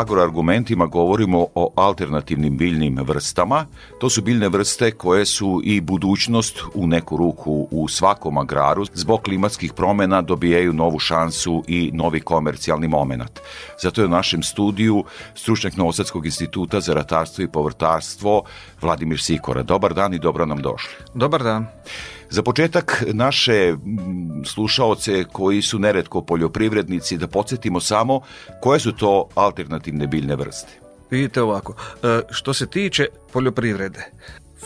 agroargumentima govorimo o alternativnim biljnim vrstama. To su biljne vrste koje su i budućnost u neku ruku u svakom agraru. Zbog klimatskih promjena dobijaju novu šansu i novi komercijalni moment. Zato je u našem studiju stručnjak Novosadskog instituta za ratarstvo i povrtarstvo Vladimir Sikora. Dobar dan i dobro nam došli. Dobar dan. Za početak naše slušaoce koji su neretko poljoprivrednici da podsjetimo samo koje su to alternativne biljne vrste. Vidite ovako, e, što se tiče poljoprivrede,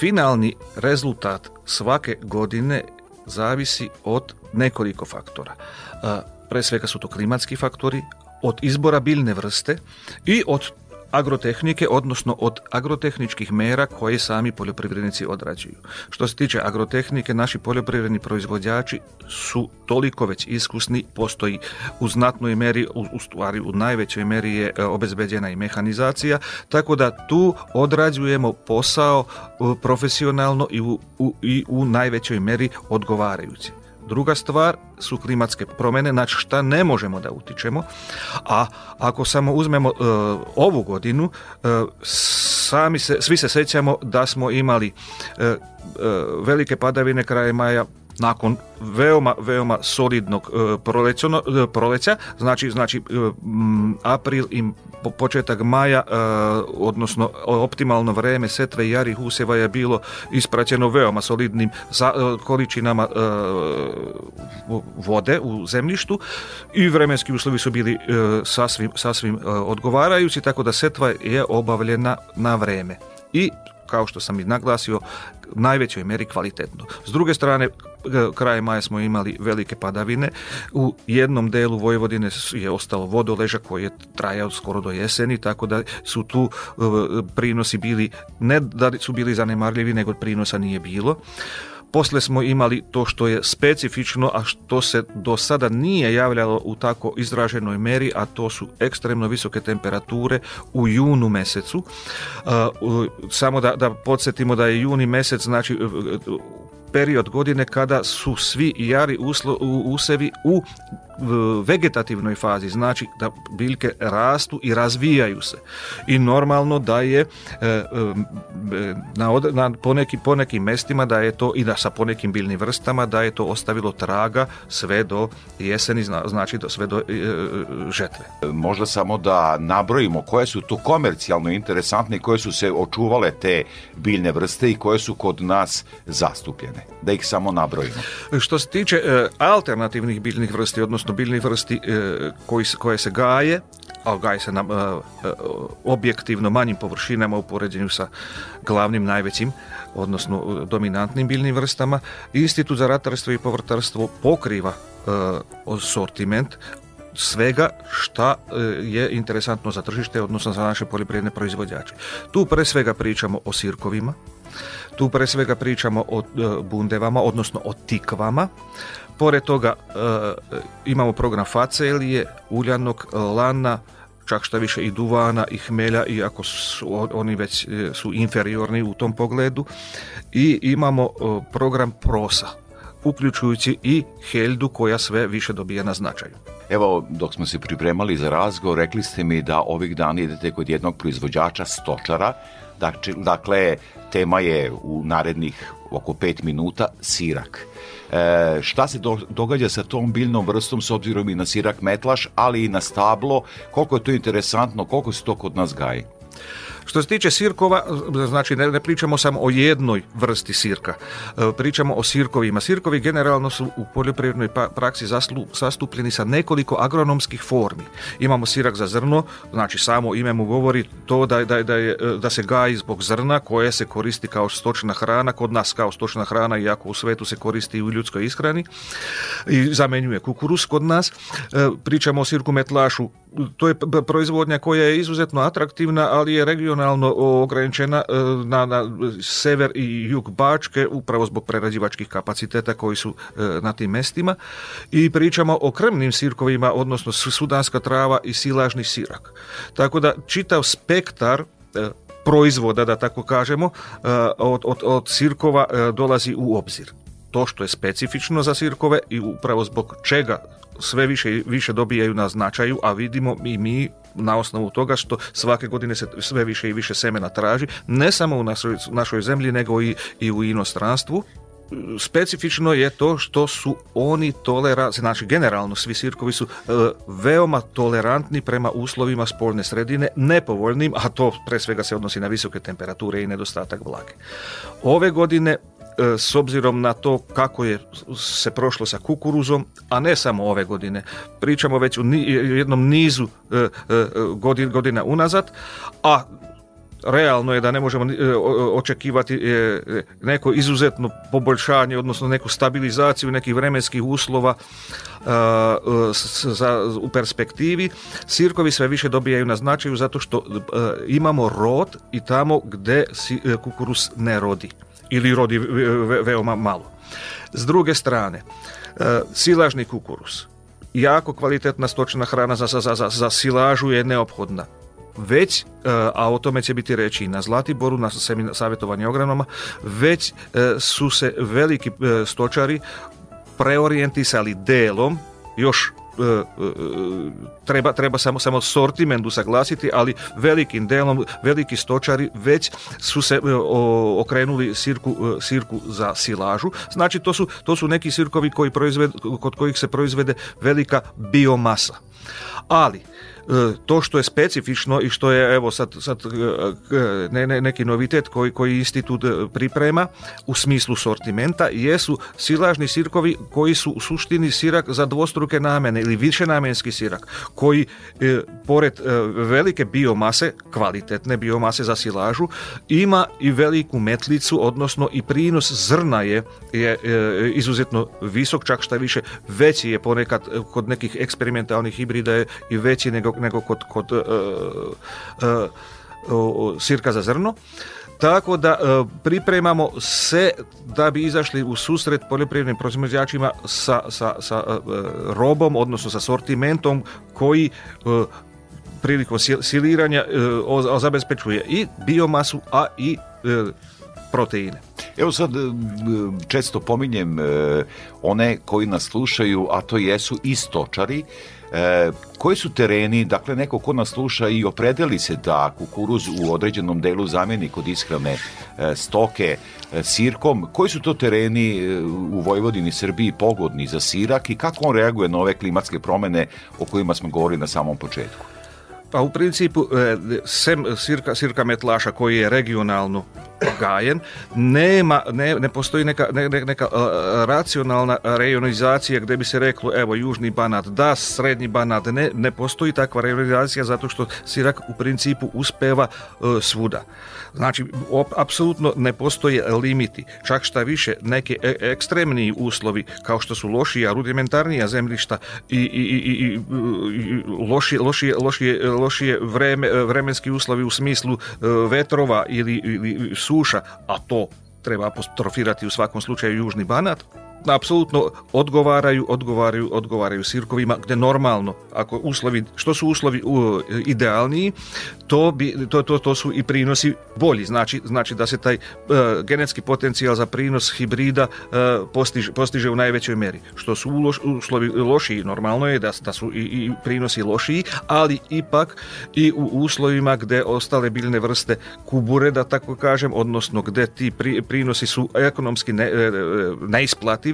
finalni rezultat svake godine zavisi od nekoliko faktora. E, pre svega su to klimatski faktori, od izbora biljne vrste i od agrotehnike, odnosno od agrotehničkih mera koje sami poljoprivrednici odrađuju. Što se tiče agrotehnike, naši poljoprivredni proizvođači su toliko već iskusni, postoji u znatnoj meri, u, u stvari u najvećoj meri je e, obezbedjena i mehanizacija, tako da tu odrađujemo posao e, profesionalno i u, u, i u najvećoj meri odgovarajući. Druga stvar su klimatske promjene, znači šta ne možemo da utičemo, a ako samo uzmemo e, ovu godinu, e, sami se, svi se sjećamo da smo imali e, velike padavine kraje maja, nakon veoma, veoma solidnog e, e, proleća, znači, znači e, mm, april i početak maja, odnosno optimalno vreme setve i jarih je bilo ispraćeno veoma solidnim količinama vode u zemljištu i vremenski uslovi su bili sasvim, sasvim odgovarajući, tako da setva je obavljena na vreme i kao što sam i naglasio, najvećoj meri kvalitetno. S druge strane, e, krajem maja smo imali velike padavine. U jednom delu Vojvodine je ostalo vodoleža koji je trajao skoro do jeseni, tako da su tu e, prinosi bili, ne da su bili zanemarljivi, nego prinosa nije bilo. Posle smo imali to što je specifično, a što se do sada nije javljalo u tako izraženoj meri, a to su ekstremno visoke temperature u junu mesecu. E, samo da, da podsjetimo da je juni mesec znači e, e, period godine kada su svi jari uslo, u, usevi u vegetativnoj fazi, znači da biljke rastu i razvijaju se. I normalno da je e, e, na, na, poneki, mestima da je to i da sa ponekim biljnim vrstama da je to ostavilo traga sve do jeseni, znači do, sve do e, žetve. Možda samo da nabrojimo koje su to komercijalno interesantne i koje su se očuvale te biljne vrste i koje su kod nas zastupljene. Da ih samo nabrojimo. Što se tiče alternativnih biljnih vrsti, odnosno odnosno biljni vrsti e, koji, koje se gaje, a gaje se na e, e, objektivno manjim površinama u poređenju sa glavnim najvećim, odnosno dominantnim biljnim vrstama, Institut za ratarstvo i povrtarstvo pokriva sortiment svega šta je interesantno za tržište, odnosno za naše poljoprivredne proizvođače. Tu pre svega pričamo o sirkovima, tu pre svega pričamo o bundevama, odnosno o tikvama, Pored toga e, imamo program facelije, uljanog, e, lana, čak šta više i duvana i hmelja, iako su, oni već e, su inferiorni u tom pogledu. I imamo program prosa, uključujući i Heldu koja sve više dobije na značaju. Evo, dok smo se pripremali za razgovor, rekli ste mi da ovih dana idete kod jednog proizvođača stočara Dakle, tema je u narednih oko pet minuta sirak. E, šta se događa sa tom biljnom vrstom s obzirom i na sirak metlaš, ali i na stablo, koliko je to interesantno, koliko se to kod nas gaji? Što se tiče sirkova, znači ne, pričamo samo o jednoj vrsti sirka, e, pričamo o sirkovima. Sirkovi generalno su u poljoprivrednoj pa-, praksi zaslu, sastupljeni sa nekoliko agronomskih formi. Imamo sirak za zrno, znači samo ime mu govori to da, da, da, je, e, da se gaji zbog zrna koje se koristi kao stočna hrana, kod nas kao stočna hrana, iako u svetu se koristi i u ljudskoj ishrani i zamenjuje kukuruz kod nas. E, pričamo o sirku metlašu, to je proizvodnja koja je izuzetno atraktivna, ali je region regionalno ograničena e, na, na sever i jug Bačke upravo zbog prerađivačkih kapaciteta koji su e, na tim mestima i pričamo o krmnim sirkovima odnosno sudanska trava i silažni sirak. Tako da čitav spektar e, proizvoda da tako kažemo od, od, od sirkova dolazi u obzir to što je specifično za sirkove i upravo zbog čega sve više više dobijaju na značaju, a vidimo i mi na osnovu toga što svake godine se sve više i više semena traži, ne samo u našoj, zemlji, nego i, i u inostranstvu specifično je to što su oni tolerantni, znači generalno svi sirkovi su e, veoma tolerantni prema uslovima spolne sredine, nepovoljnim, a to pre svega se odnosi na visoke temperature i nedostatak vlage. Ove godine E, s obzirom na to kako je se prošlo sa kukuruzom, a ne samo ove godine. Pričamo već u jednom nizu e, e, godina unazad, a realno je da ne možemo očekivati neko izuzetno poboljšanje, odnosno neku stabilizaciju nekih vremenskih uslova u perspektivi. Sirkovi sve više dobijaju na značaju zato što imamo rod i tamo gde kukuruz ne rodi ili rodi veoma malo. S druge strane, e, silažni kukuruz, jako kvalitetna stočna hrana za, za, za, silažu je neophodna već, e, a o tome će biti reći i na Zlatiboru, na savjetovanju ogranoma, već e, su se veliki stočari preorijentisali delom još E, e, treba, treba samo, samo sortiment ali velikim delom, veliki stočari već su se e, okrenuli sirku, sirku za silažu. Znači to su, to su neki sirkovi koji kod kojih se proizvede velika biomasa. Ali to što je specifično i što je evo sad, sad e, e, ne, neki novitet koji, koji institut e, priprema u smislu sortimenta jesu silažni sirkovi koji su u suštini sirak za dvostruke namene ili višenamenski sirak koji pored velike biomase, kvalitetne biomase za silažu, ima i veliku metlicu, odnosno i prinos zrna je, je izuzetno visok, čak šta više veći je ponekad kod nekih eksperimentalnih hibrida je i veći nego nego kod, kod e, e, e, sirka za zrno. Tako da pripremamo se da bi izašli u susret poljoprivrednim proizvođačima sa, sa, sa robom, odnosno sa sortimentom koji prilikom siliranja zabezpečuje i biomasu, a i proteine. Evo sad e, često pominjem e, one koji nas slušaju, a to jesu i stočari. E, koji su tereni, dakle neko ko nas sluša i opredeli se da kukuruz u određenom delu zamjeni kod ishrane stoke sirkom, koji su to tereni u Vojvodini, Srbiji pogodni za sirak i kako on reaguje na ove klimatske promjene o kojima smo govorili na samom početku? Pa u principu, sem sirka, sirka metlaša koji je regionalno gajen, nema, ne, postoji neka, neka e, racionalna rejonizacija gdje bi se reklo evo južni banat da, srednji banat ne, ne postoji takva rejonizacija zato što Sirak u principu uspeva e, svuda. Znači, apsolutno ne postoje limiti. Čak šta više, neke e ekstremniji uslovi, kao što su lošija, rudimentarnija zemljišta i, i, i, i lošije, vremenski uslovi u smislu e, vetrova ili, ili suša, a to treba apostrofirati u svakom slučaju Južni Banat, apsolutno odgovaraju, odgovaraju, odgovaraju sirkovima gdje normalno ako uslovi, što su uslovi u, idealniji, to, bi, to, to, to, su i prinosi bolji. Znači, znači da se taj e, genetski potencijal za prinos hibrida e, postiže, postiže, u najvećoj meri. Što su uslovi lošiji, normalno je da, su i, i, prinosi lošiji, ali ipak i u uslovima gdje ostale biljne vrste kubure, da tako kažem, odnosno gdje ti prinosi su ekonomski ne, e, neisplati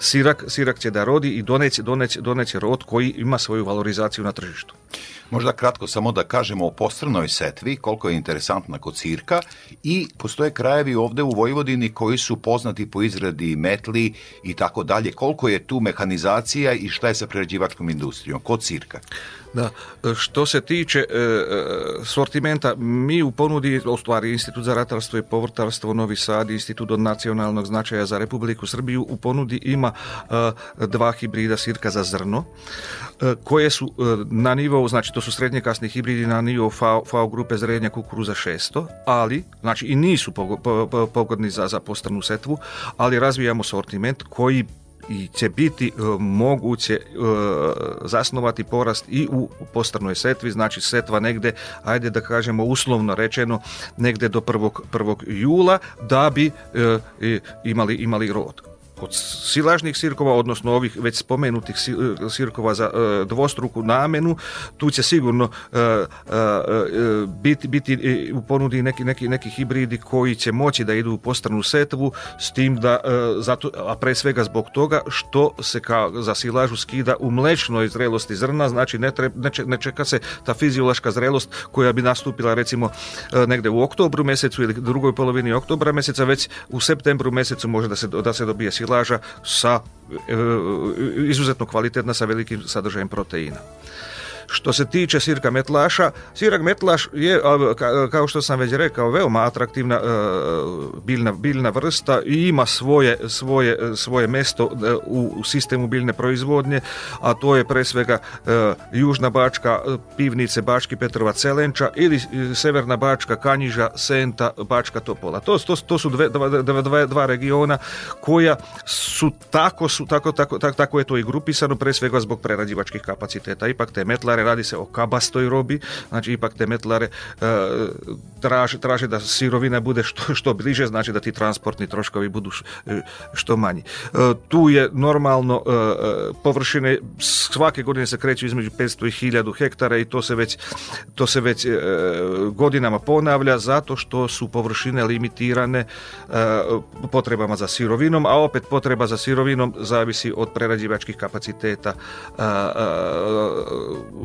sirak, sirak će da rodi i doneće, doneće, rod koji ima svoju valorizaciju na tržištu. Možda kratko samo da kažemo o postrnoj setvi, koliko je interesantna kod cirka i postoje krajevi ovde u Vojvodini koji su poznati po izradi metli i tako dalje. Koliko je tu mehanizacija i šta je sa prerađivačkom industrijom kod cirka? Da, što se tiče e, e, sortimenta, mi u ponudi, u stvari Institut za ratarstvo i povrtarstvo Novi Sad, Institut od nacionalnog značaja za Republiku Srbiju, u ponudi ima e, dva hibrida sirka za zrno, koje su na nivou znači to su srednje kasni hibridi na nivo FAO, grupe zrenja kukuruza 600, ali, znači i nisu pogodni za, za postrnu setvu, ali razvijamo sortiment koji i će biti e, moguće e, zasnovati porast i u postrnoj setvi, znači setva negde, ajde da kažemo uslovno rečeno, negde do 1. jula da bi e, imali, imali rod. Od silažnih sirkova, odnosno ovih već spomenutih eh, sirkova za eh, dvostruku namenu, tu će sigurno eh, biti, biti u ponudi neki, neki, neki hibridi koji će moći da idu u postranu setvu s tim da, zato, a pre svega zbog toga što se za silažu skida u mlečnoj zrelosti zrna, znači ne, ne čeka se ta fiziološka zrelost koja bi nastupila recimo negde u oktobru mesecu ili drugoj polovini oktobra meseca, već u septembru mesecu može da se, da se dobije silaž лажа са изузетно квалитетна, са велики садржајен протеина. Što se tiče sirka metlaša, sirak metlaš je, kao što sam već rekao, veoma atraktivna e, biljna, biljna vrsta i ima svoje, svoje, svoje mesto e, u sistemu biljne proizvodnje, a to je pre svega e, južna bačka pivnice Bački Petrova Celenča ili severna bačka Kanjiža, Senta, Bačka Topola. To, to, to su dve, dva, dva, dva regiona koja su tako, su, tako, tako, tako, je to i grupisano, pre svega zbog prerađivačkih kapaciteta. Ipak te metlare radi se o kabastoj robi, znači ipak te metlare e, traže, traže da sirovina bude što, bliže, znači da ti transportni troškovi budu e, što manji. E, tu je normalno površine svake godine se kreću između 500 i 1000 hektara i to se već, to se već godinama ponavlja zato što su površine limitirane potrebama za sirovinom, a opet potreba za sirovinom zavisi od prerađivačkih kapaciteta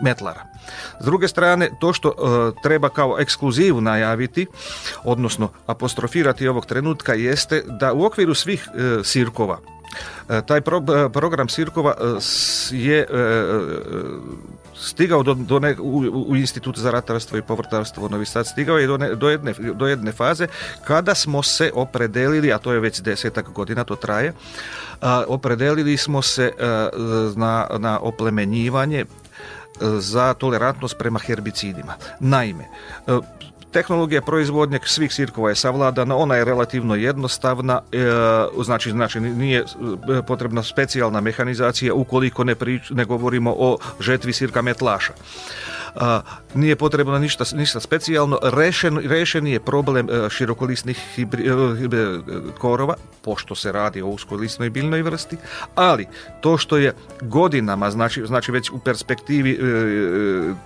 Metlara. S druge strane, to što e, treba kao ekskluzivu najaviti, odnosno apostrofirati ovog trenutka, jeste da u okviru svih e, sirkova, e, taj program sirkova je stigao do, u, u, Institut za ratarstvo i povrtarstvo Novi Sad, stigao je do, do, jedne, do jedne faze kada smo se opredelili, a to je već desetak godina, to traje, a, opredelili smo se na, na oplemenjivanje za tolerantnost prema herbicidima. Naime, e, Tehnologija proizvodnje svih sirkova je savladana, ona je relativno jednostavna, e, znači, znači nije e, potrebna specijalna mehanizacija ukoliko ne, ne govorimo o žetvi sirka metlaša nije potrebno ništa, ništa specijalno. Rešen, rešen je problem e, širokolisnih e, e, korova, pošto se radi o uskolisnoj biljnoj vrsti, ali to što je godinama, znači, znači već u perspektivi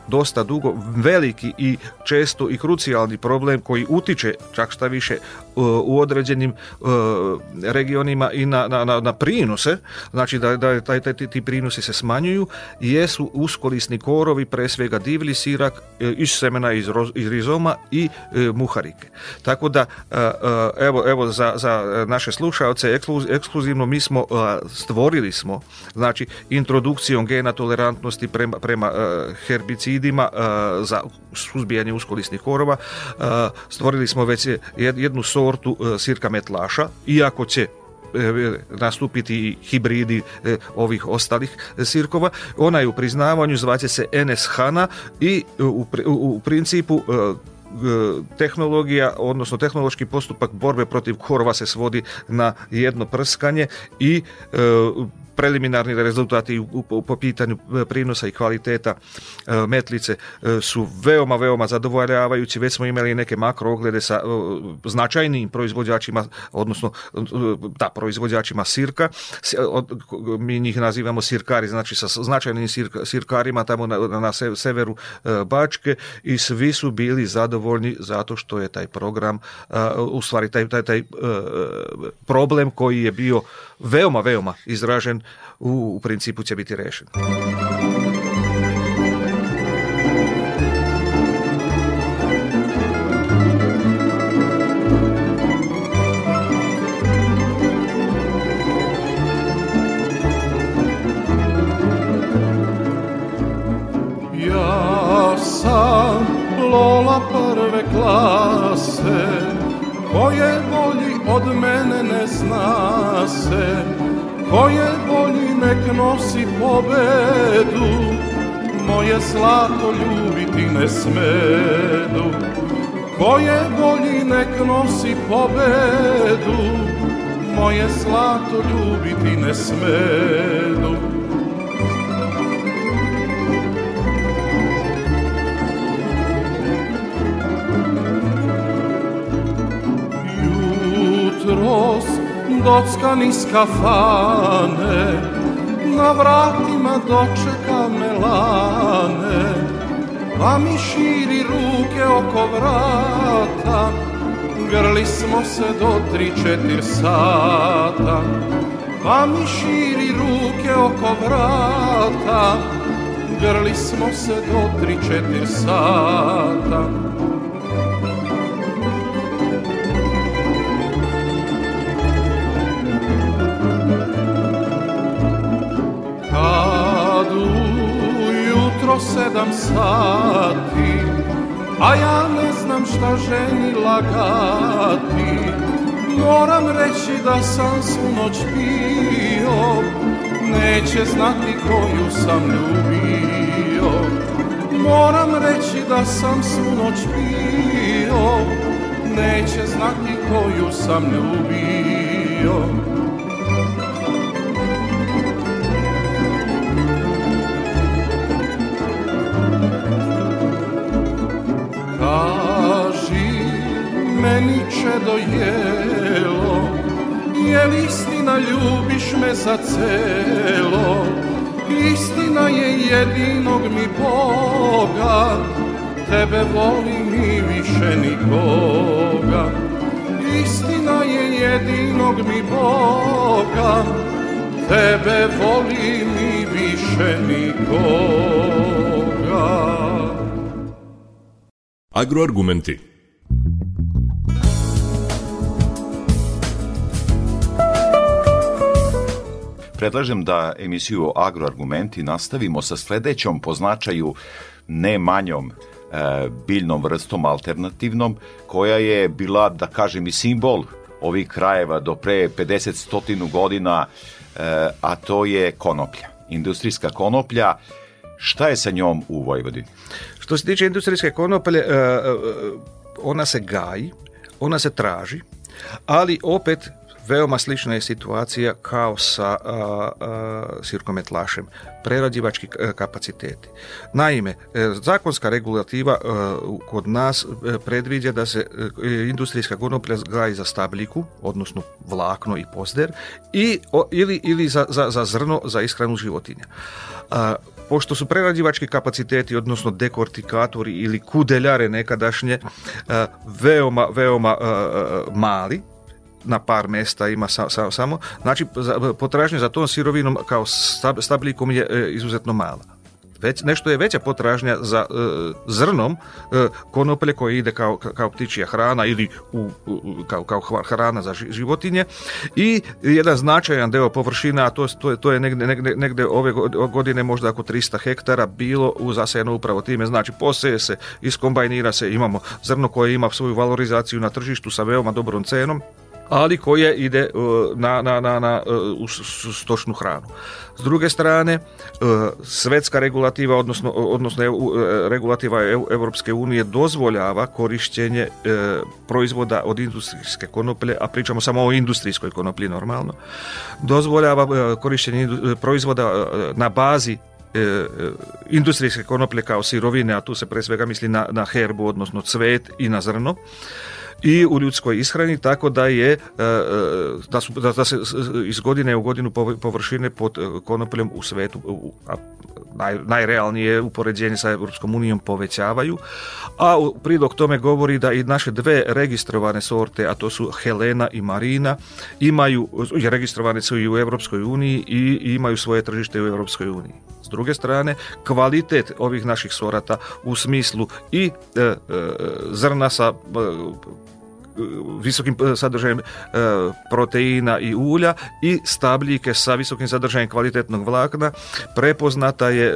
dosta dugo, veliki i često i krucijalni problem koji utiče čak šta više u određenim regionima i na, na, na, prinose, znači da, da taj, ti prinosi se smanjuju, jesu uskolisni korovi, pre svega divlji sirak, E, iz semena iz, rizoma i e, muharike. Tako da e, evo, evo za, za naše slušaoce ekskluzivno mi smo stvorili smo znači introdukcijom gena tolerantnosti prema, prema herbicidima za suzbijanje uskolisnih korova stvorili smo već jednu sortu sirka metlaša iako će E, nastupiti i hibridi e, ovih ostalih e, sirkova. Ona je u priznavanju zvaće se NS Hana i u, principu tehnologija, odnosno tehnološki postupak borbe protiv korva se svodi na jedno prskanje i preliminarni rezultati u, po pitanju e, prinosa i kvaliteta e, metlice e, su veoma, veoma zadovoljavajući. Već smo imali neke makro oglede sa značajnim proizvođačima, odnosno da, proizvođačima sirka. Mi njih nazivamo sirkari, znači sa značajnim sirkarima tamo na, na severu Bačke i svi su bili zadovoljni zato što je taj program, u stvari taj, taj, taj problem koji je bio veoma, veoma izražen u, principu će biti rešen. se Koje bolji nek nosi pobedu Moje zlato ljubiti ne smedu Koje bolji nek nosi pobedu Moje zlato ljubiti ne smedu Jutro Docka iz Na vratima dočeka me lane Pa mi širi ruke oko vrata Grli smo se do tri četir sata Pa mi širi ruke oko vrata Grli smo se do tri četir sata sedam sati A ja ne znam šta ženi lagati Moram reći da sam svu noć pio Neće znati koju sam ljubio Moram reći da sam svu noć pio Neće znati koju sam ljubio duše dojelo li istina ljubiš me za celo Istina je jedinog mi Boga Tebe volim i više nikoga Istina je jedinog mi Boga Tebe volim i više nikoga Agroargumenti predlažem da emisiju Agroargumenti nastavimo sa sljedećom po značaju ne manjom e, biljnom vrstom alternativnom koja je bila da kažem i simbol ovih krajeva do pre 50 stotinu godina e, a to je konoplja industrijska konoplja šta je sa njom u Vojvodini što se tiče industrijske konoplje e, ona se gaji ona se traži ali opet Veoma slična je situacija kao sa a, a, sirkometlašem, prerađivački e, kapaciteti. Naime, e, zakonska regulativa e, kod nas predviđa da se industrijska konoplja gaji za stabliku, odnosno vlakno i pozder, i, ili, ili za, za, za zrno za ishranu životinja. Pošto su prerađivački kapaciteti, odnosno dekortikatori ili kudeljare nekadašnje, veoma, veoma mali, na par mesta ima samo. Znači, potražnja za tom sirovinom kao stabilikom je e, izuzetno mala. Već, nešto je veća potražnja za e, zrnom e, konoplje koje ide kao, kao ptičija hrana ili u, kao, kao hrana za životinje i jedan značajan deo površina, a to, to je, to je negde, negde, ove godine možda oko 300 hektara bilo u upravo time, znači poseje se, iskombajnira se, imamo zrno koje ima svoju valorizaciju na tržištu sa veoma dobrom cenom, ali koje ide e, na, na, na, na e, u stočnu hranu. S druge strane, e, svetska regulativa, odnosno, odnosno EU, regulativa Europske unije dozvoljava korištenje proizvoda od industrijske konoplje, a pričamo samo o industrijskoj konoplji normalno, dozvoljava korištenje proizvoda na bazi industrijske konoplje kao sirovine, a tu se pre svega misli na, na herbu, odnosno cvet i na zrno i u ljudskoj ishrani, tako da je e, e, da, su, da, se iz godine u godinu površine pod e, konopljem u svetu a naj, najrealnije upoređenje sa Europskom unijom povećavaju, a u prilog tome govori da i naše dve registrovane sorte, a to su Helena i Marina, imaju, registrovane su i u Europskoj uniji i imaju svoje tržište u Europskoj uniji. S druge strane, kvalitet ovih naših sorata u smislu i zrna sa visokim e, sadržajem e, proteina i ulja i stabljike sa visokim sadržajem kvalitetnog vlakna prepoznata je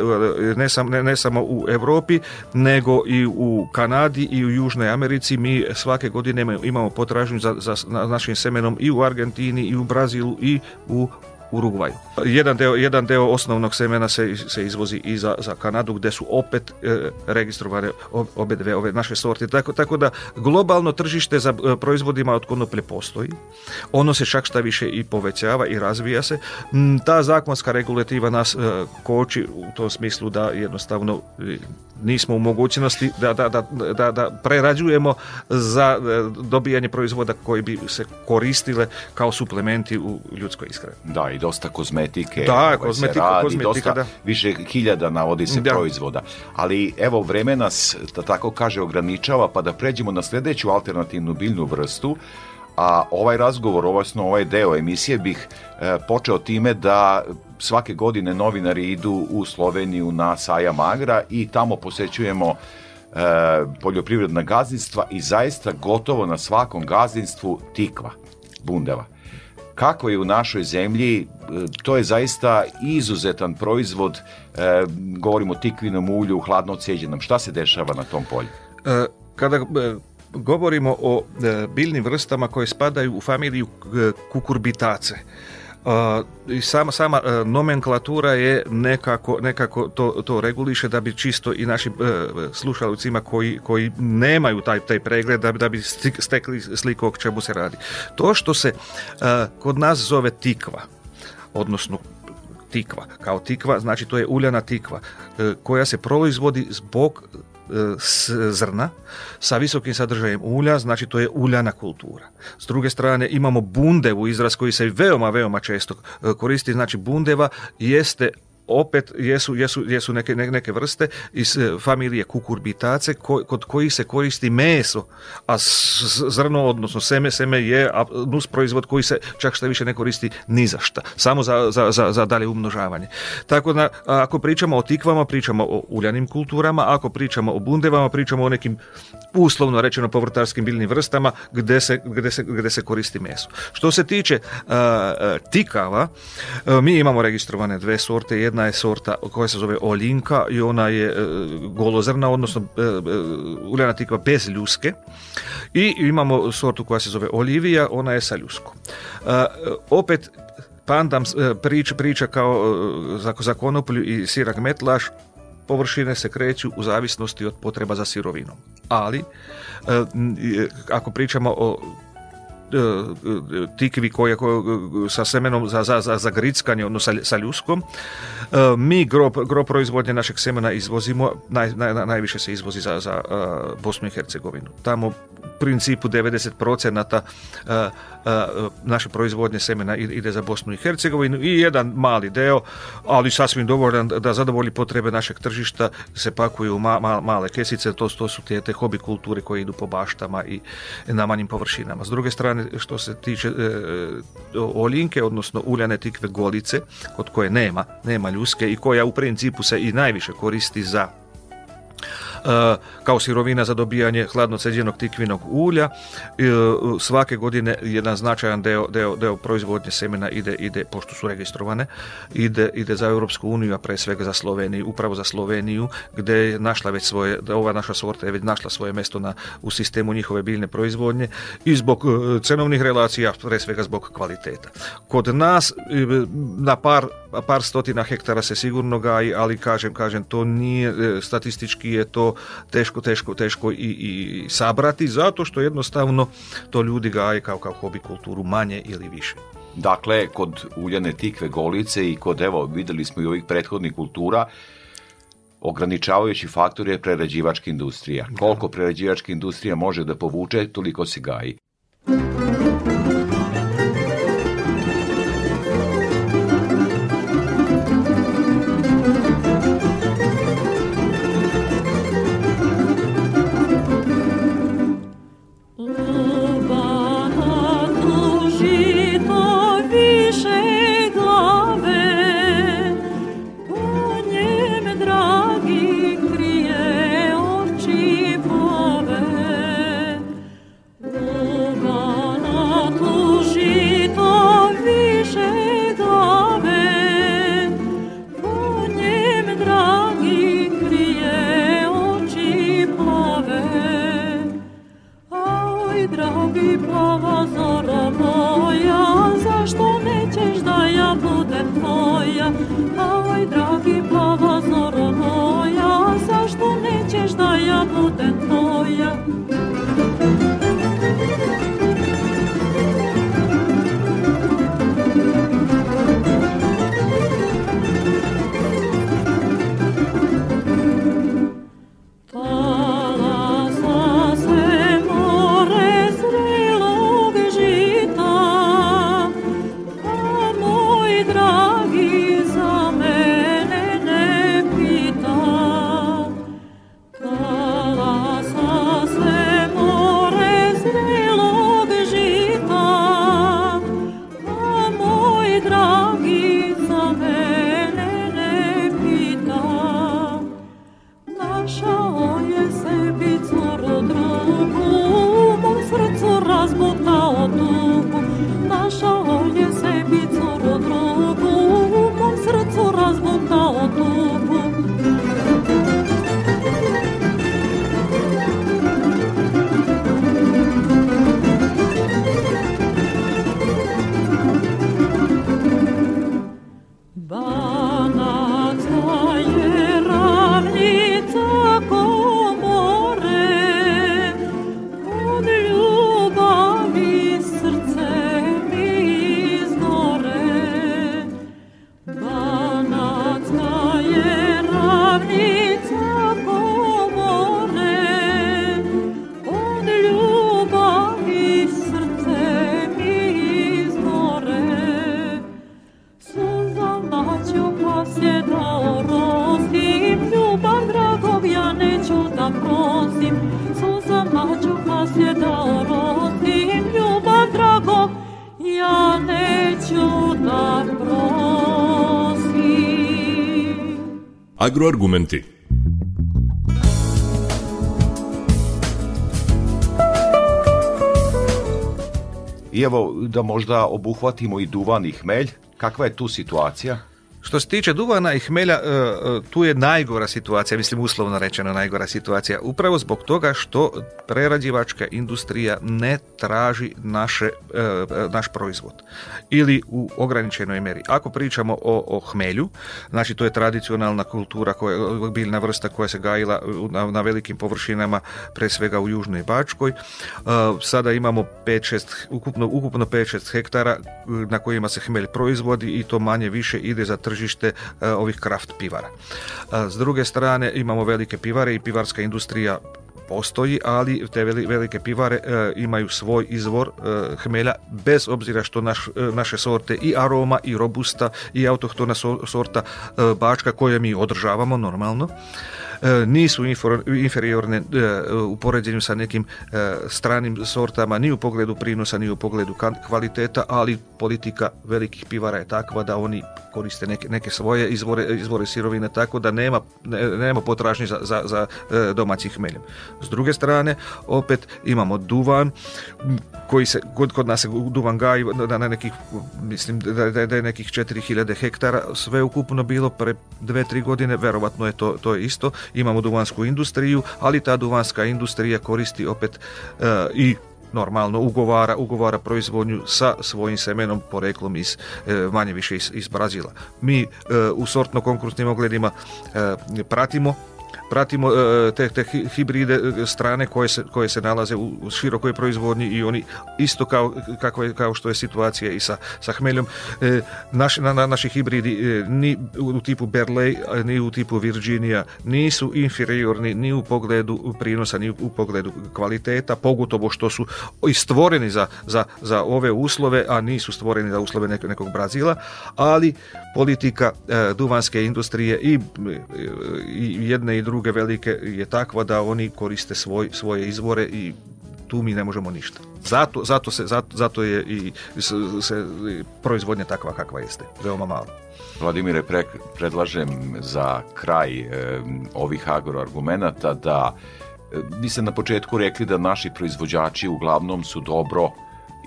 e, ne, samo u Europi nego i u Kanadi i u Južnoj Americi. Mi svake godine imamo potražnju za, za našim semenom i u Argentini i u Brazilu i u Urugvaju. Jedan deo, jedan deo osnovnog semena se, se izvozi i za, za Kanadu gdje su opet e, registrovane obe dve ove naše sorte. Tako, tako da globalno tržište za e, proizvodima od konoplje postoji. Ono se čak šta više i povećava i razvija se. Ta zakonska regulativa nas e, koči u tom smislu da jednostavno e, nismo u mogućnosti da, da, da, da prerađujemo za e, dobijanje proizvoda koji bi se koristile kao suplementi u ljudskoj ishrani. Da, i dosta kozmetike. Da, ovaj, kozmetika, kozmetika dosta, Više hiljada navodi se proizvoda. Ali evo, vremena nas, da tako kaže, ograničava, pa da pređemo na sljedeću alternativnu biljnu vrstu, a ovaj razgovor, odnosno ovaj deo emisije bih e, počeo time da svake godine novinari idu u Sloveniju na Saja Magra i tamo posećujemo e, poljoprivredna gazdinstva i zaista gotovo na svakom gazdinstvu tikva, bundeva. Kako je u našoj zemlji, e, to je zaista izuzetan proizvod, govorimo o tikvinom ulju, hladno odsjeđenom. Šta se dešava na tom polju? Kada govorimo o e, biljnim vrstama koje spadaju u familiju e, kukurbitace. E, I sama, sama nomenklatura je nekako, nekako to, to reguliše da bi čisto i našim slušalicima koji, koji nemaju taj, taj pregled da, da bi stekli sliku o čemu se radi. To što se kod nas zove tikva, odnosno tikva. Kao tikva, znači to je uljana tikva koja se proizvodi zbog E, zrna sa visokim sadržajem ulja, znači to je uljana kultura. S druge strane imamo bundevu izraz koji se veoma, veoma često e, koristi, znači bundeva jeste opet jesu, jesu, jesu neke, neke vrste iz e, familije kukurbitace kod kojih se koristi meso, a zrno, odnosno seme, seme je nus proizvod koji se čak što više ne koristi ni za šta, samo za, za, za, za dalje umnožavanje. Tako da, ako pričamo o tikvama, pričamo o uljanim kulturama, ako pričamo o bundevama, pričamo o nekim uslovno rečeno povrtarskim biljnim vrstama gdje se, gde se, se koristi meso. Što se tiče tikava, e, mi imamo registrovane dve sorte, jedna jedna je sorta koja se zove Olinka i ona je e, golozrna, odnosno e, e, uljana tikva bez ljuske. I imamo sortu koja se zove Olivija, ona je sa ljuskom. Opet pandam prič, priča kao za konoplju i sirak metlaš, površine se kreću u zavisnosti od potreba za sirovinom. Ali, ako pričamo o E, e, tikvi koje sa semenom za, za, za, za grickanje, ono sa, ljuskom. E, mi gro, gro proizvodnje našeg semena izvozimo, naj, naj, najviše se izvozi za, za Bosnu i Hercegovinu. Tamo principu 90% e, e, naše proizvodnje semena ide za Bosnu i Hercegovinu i jedan mali deo, ali sasvim dovoljan da zadovolji potrebe našeg tržišta, se pakuju male kesice, to, to su te, te hobi kulture koje idu po baštama i na manjim površinama. S druge strane, što se tiče e, olinke, odnosno uljane tikve golice, kod koje nema, nema ljuske i koja u principu se i najviše koristi za E, kao sirovina za dobijanje hladno ceđenog tikvinog ulja. E, svake godine jedan značajan deo, deo, deo proizvodnje semena ide, ide, pošto su registrovane, ide, ide za Europsku uniju, a pre svega za Sloveniju, upravo za Sloveniju, gde je našla već svoje, ova naša sorta je već našla svoje mesto na, u sistemu njihove biljne proizvodnje i zbog e, cenovnih relacija, pre svega zbog kvaliteta. Kod nas na par, par stotina hektara se sigurno gaji, ali kažem, kažem, to nije, statistički je to teško, teško, teško, i, i sabrati, zato što jednostavno to ljudi gaje kao, kao hobi kulturu manje ili više. Dakle, kod uljane tikve golice i kod, evo, vidjeli smo i ovih prethodnih kultura, ograničavajući faktor je prerađivačka industrija. Koliko prerađivačka industrija može da povuče, toliko se gaji. Agroargumenti. I evo da možda obuhvatimo i duvan i hmelj, kakva je tu situacija? Što se tiče duvana i hmelja, e, e, tu je najgora situacija, mislim uslovno rečeno najgora situacija, upravo zbog toga što prerađivačka industrija ne traži naše, e, naš proizvod ili u ograničenoj meri. Ako pričamo o, o hmelju, znači to je tradicionalna kultura, koja, biljna vrsta koja se gajila na, velikim površinama, pre svega u Južnoj Bačkoj. Sada imamo 5, 6, ukupno, ukupno 5-6 hektara na kojima se hmelj proizvodi i to manje više ide za tržište e, ovih kraft pivara. E, s druge strane imamo velike pivare i pivarska industrija postoji, ali te velike pivare e, imaju svoj izvor e, hmelja bez obzira što naše sorte i aroma i robusta i autohtona sorta bačka koje mi održavamo normalno E, nisu inferiorne e, u poređenju sa nekim e, stranim sortama, ni u pogledu prinosa, ni u pogledu kvaliteta, ali politika velikih pivara je takva da oni koriste neke, svoje izvore, izvore sirovine, tako da nema, nema potražnje za, za, za domaćim hmeljem. S druge strane, opet imamo duvan, koji se, kod, kod nas je duvan gaji na, nekih, mislim da, je nekih 4000 hektara, sve ukupno bilo pre dve, tri godine, verovatno je to, to je isto, imamo duvansku industriju, ali ta duvanska industrija koristi opet e, i normalno ugovara, ugovara proizvodnju sa svojim semenom poreklom iz e, manje više iz, Brazila. Mi e, u sortno konkursnim ogledima pratimo pratimo e, te, te hibride e, strane koje se, koje se nalaze u širokoj proizvodnji i oni isto kao, kako je, kao što je situacija i sa, sa hmeljom. E, naši, na, naši hibridi ni u tipu Berlej, ni u tipu Virginia nisu inferiorni ni u pogledu prinosa, ni u pogledu kvaliteta, pogotovo što su stvoreni za, za, za ove uslove, a nisu stvoreni za uslove nekog, nekog Brazila, ali politika duvanske industrije i, i jedne i druge velike je takva da oni koriste svoj, svoje izvore i tu mi ne možemo ništa. Zato, zato, se, zato, zato je i se, se proizvodnja takva kakva jeste, veoma malo. Vladimire, pre, predlažem za kraj e, ovih agroargumenata da vi se na početku rekli da naši proizvođači uglavnom su dobro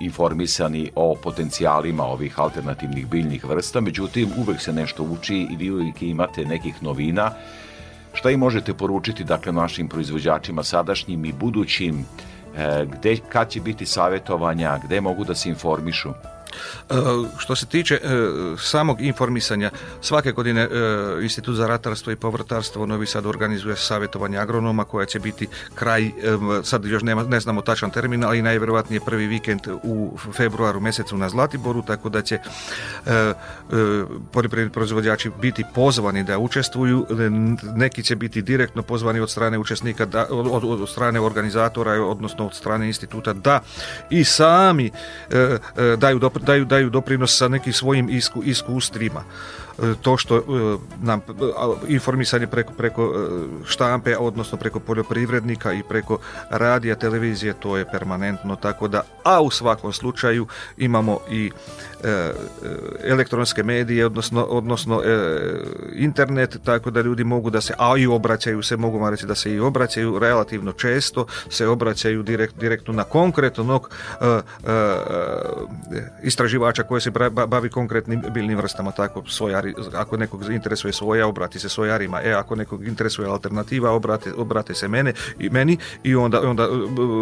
informisani o potencijalima ovih alternativnih biljnih vrsta, međutim uvek se nešto uči i vi uvijek imate nekih novina Šta im možete poručiti dakle našim proizvođačima sadašnjim i budućim, e, gde, kad će biti savjetovanja, gde mogu da se informišu? E, što se tiče e, samog informisanja, svake godine e, Institut za ratarstvo i povrtarstvo Novi Sad organizuje savjetovanje agronoma koja će biti kraj, sad još nema, ne znamo tačan termin, ali najvjerojatnije prvi vikend u februaru mjesecu na Zlatiboru, tako da će poljoprivredni proizvođači biti pozvani da učestvuju, neki će biti direktno pozvani od strane učesnika, od, strane organizatora, odnosno od strane instituta da i sami daju doprinos daju, daju doprinos sa nekim svojim isku, iskustvima to što e, nam informisanje preko, preko e, štampe, odnosno preko poljoprivrednika i preko radija, televizije, to je permanentno, tako da, a u svakom slučaju imamo i e, elektronske medije, odnosno, odnosno internet, tako da ljudi mogu da se, a i obraćaju se, mogu reći da se i obraćaju relativno često, se obraćaju direktno na konkretnog e, istraživača koji se bavi konkretnim biljnim vrstama, tako svoja ako nekog interesuje svoja obrati se svojarima e, ako nekog interesuje alternativa, obrate, obrate se mene i meni i onda, onda e,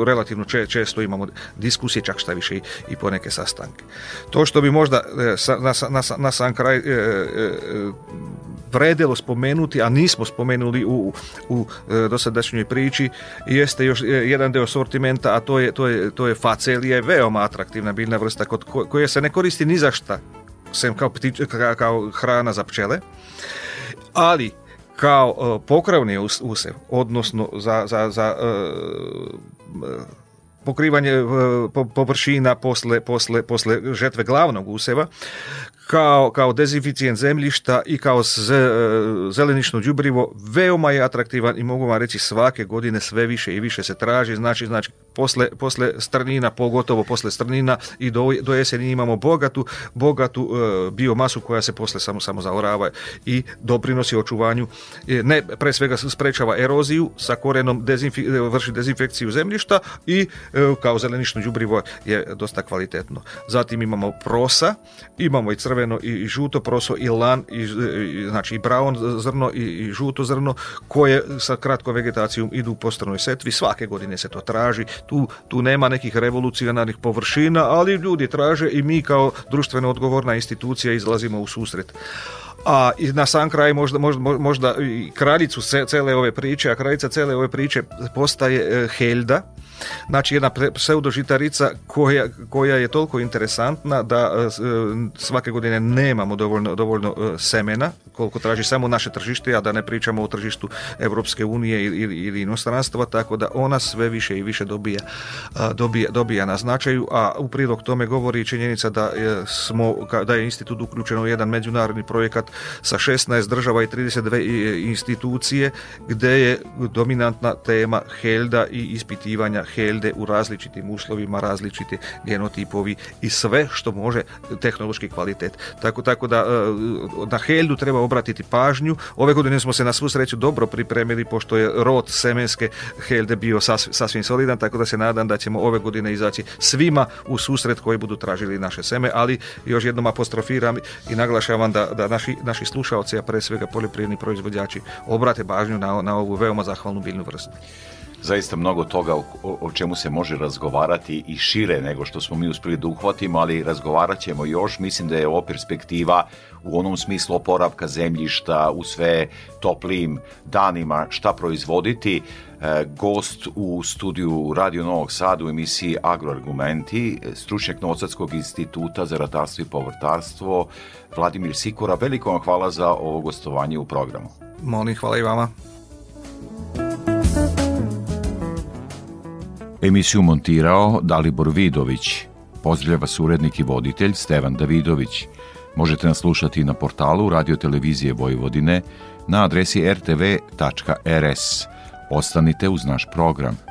relativno često imamo diskusije, čak šta više i, po poneke sastanke. To što bi možda e, na, na, na sam kraj e, e, vredelo spomenuti, a nismo spomenuli u, u dosadašnjoj priči, jeste još jedan deo sortimenta, a to je, to je, to je veoma atraktivna biljna vrsta kod koje se ne koristi ni za šta sem kao, kao hrana za pčele, ali kao e, pokravni usev, odnosno za, za, za e, e, pokrivanje površina posle, posle, posle žetve glavnog useva, kao, kao dezinficijent zemljišta i kao zelenično đubrivo veoma je atraktivan i mogu vam reći svake godine sve više i više se traži, znači, znači posle, posle strnina, pogotovo posle strnina i do, do jeseni imamo bogatu, bogatu e, biomasu koja se posle samo, samo zaorava i doprinosi očuvanju, e, ne pre svega sprečava eroziju sa korenom, e, vrši dezinfekciju zemljišta i kao zelenišno đubrivo je dosta kvalitetno. Zatim imamo prosa, imamo i crveno i, žuto proso i lan, i, znači i brown zrno i, i žuto zrno koje sa kratkom vegetacijom idu u stranoj setvi, svake godine se to traži, tu, tu nema nekih revolucionarnih površina, ali ljudi traže i mi kao društveno odgovorna institucija izlazimo u susret. A i na sam kraj možda, možda, možda i kraljicu cele ove priče, a kraljica cele ove priče postaje e, Helda, Znači jedna pseudožitarica koja, koja je toliko interesantna da e, e, svake godine nemamo dovoljno, dovoljno e, semena koliko traži samo naše tržište, a da ne pričamo o tržištu Europske unije ili, inostranstva, tako da ona sve više i više dobija, dobija, dobija na značaju, a u prilog tome govori činjenica da smo, da je institut uključeno u jedan međunarodni projekat sa 16 država i 32 institucije gdje je dominantna tema Helda i ispitivanja helde u različitim uslovima, različiti genotipovi i sve što može tehnološki kvalitet. Tako, tako da e, na heldu treba obratiti pažnju. Ove godine smo se na svu sreću dobro pripremili pošto je rod semenske helde bio sasvim, solidan, tako da se nadam da ćemo ove godine izaći svima u susret koji budu tražili naše seme, ali još jednom apostrofiram i naglašavam da, da naši, naši slušaoci, a pre svega poljoprivredni proizvođači, obrate pažnju na, na ovu veoma zahvalnu biljnu vrstu zaista mnogo toga o, čemu se može razgovarati i šire nego što smo mi uspjeli da uhvatimo, ali razgovarat ćemo još. Mislim da je ovo perspektiva u onom smislu oporavka zemljišta u sve toplijim danima šta proizvoditi. E, gost u studiju Radio Novog Sada u emisiji Agroargumenti, stručnjak Novosadskog instituta za ratarstvo i povrtarstvo, Vladimir Sikora. Veliko vam hvala za ovo gostovanje u programu. Molim hvala i vama. Emisiju montirao Dalibor Vidović. Pozdravlja vas urednik i voditelj Stevan Davidović. Možete nas slušati na portalu Radio Televizije Vojvodine na adresi rtv.rs. Ostanite uz naš program.